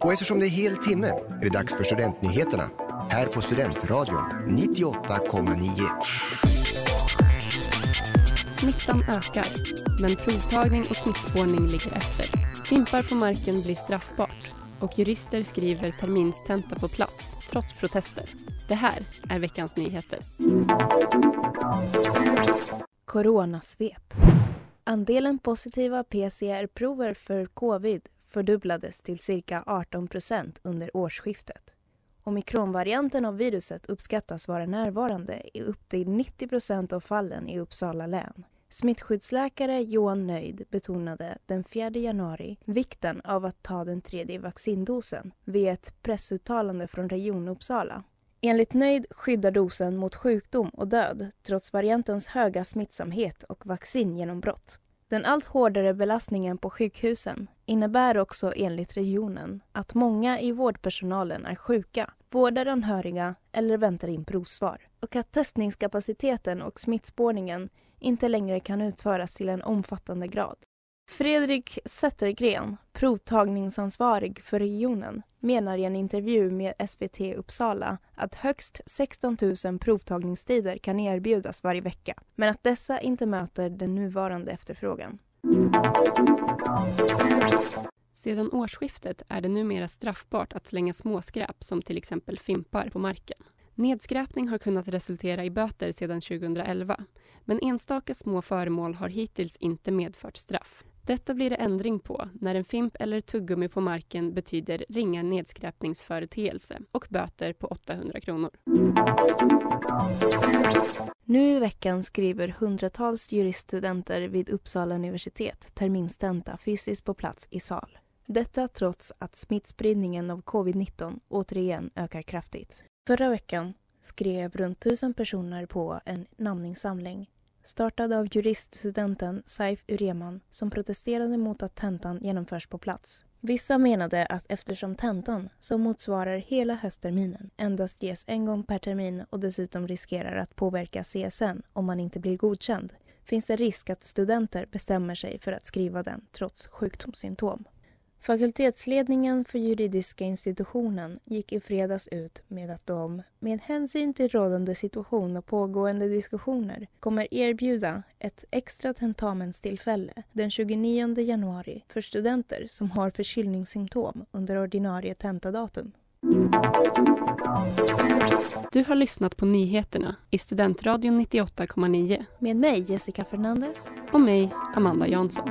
Och eftersom det är hel timme är det dags för Studentnyheterna här på Studentradion 98,9. Smittan ökar, men provtagning och smittspårning ligger efter. Fimpar på marken blir straffbart och jurister skriver terminstenta på plats trots protester. Det här är veckans nyheter. Coronasvep. Andelen positiva PCR-prover för covid fördubblades till cirka 18 procent under årsskiftet. Omikronvarianten av viruset uppskattas vara närvarande i upp till 90 procent av fallen i Uppsala län. Smittskyddsläkare Johan Nöjd betonade den 4 januari vikten av att ta den tredje vaccindosen vid ett pressuttalande från Region Uppsala. Enligt Nöjd skyddar dosen mot sjukdom och död trots variantens höga smittsamhet och vaccingenombrott. Den allt hårdare belastningen på sjukhusen innebär också enligt regionen att många i vårdpersonalen är sjuka, vårdar anhöriga eller väntar in provsvar och att testningskapaciteten och smittspårningen inte längre kan utföras till en omfattande grad. Fredrik Zettergren, provtagningsansvarig för regionen, menar i en intervju med SVT Uppsala att högst 16 000 provtagningstider kan erbjudas varje vecka, men att dessa inte möter den nuvarande efterfrågan. Sedan årsskiftet är det numera straffbart att slänga småskräp som till exempel fimpar på marken. Nedskräpning har kunnat resultera i böter sedan 2011 men enstaka små föremål har hittills inte medfört straff. Detta blir det ändring på när en fimp eller tuggummi på marken betyder ringa nedskräpningsföreteelse och böter på 800 kronor. Nu i veckan skriver hundratals juriststudenter vid Uppsala universitet terminstenta fysiskt på plats i sal. Detta trots att smittspridningen av covid-19 återigen ökar kraftigt. Förra veckan skrev runt tusen personer på en namninsamling startad av juriststudenten Saif Ureman som protesterade mot att tentan genomförs på plats. Vissa menade att eftersom tentan, som motsvarar hela höstterminen, endast ges en gång per termin och dessutom riskerar att påverka CSN om man inte blir godkänd, finns det risk att studenter bestämmer sig för att skriva den trots sjukdomssymptom. Fakultetsledningen för juridiska institutionen gick i fredags ut med att de, med hänsyn till rådande situation och pågående diskussioner, kommer erbjuda ett extra tentamenstillfälle den 29 januari för studenter som har förkylningssymptom under ordinarie tentadatum. Du har lyssnat på nyheterna i Studentradion 98,9 med mig Jessica Fernandez och mig Amanda Jansson.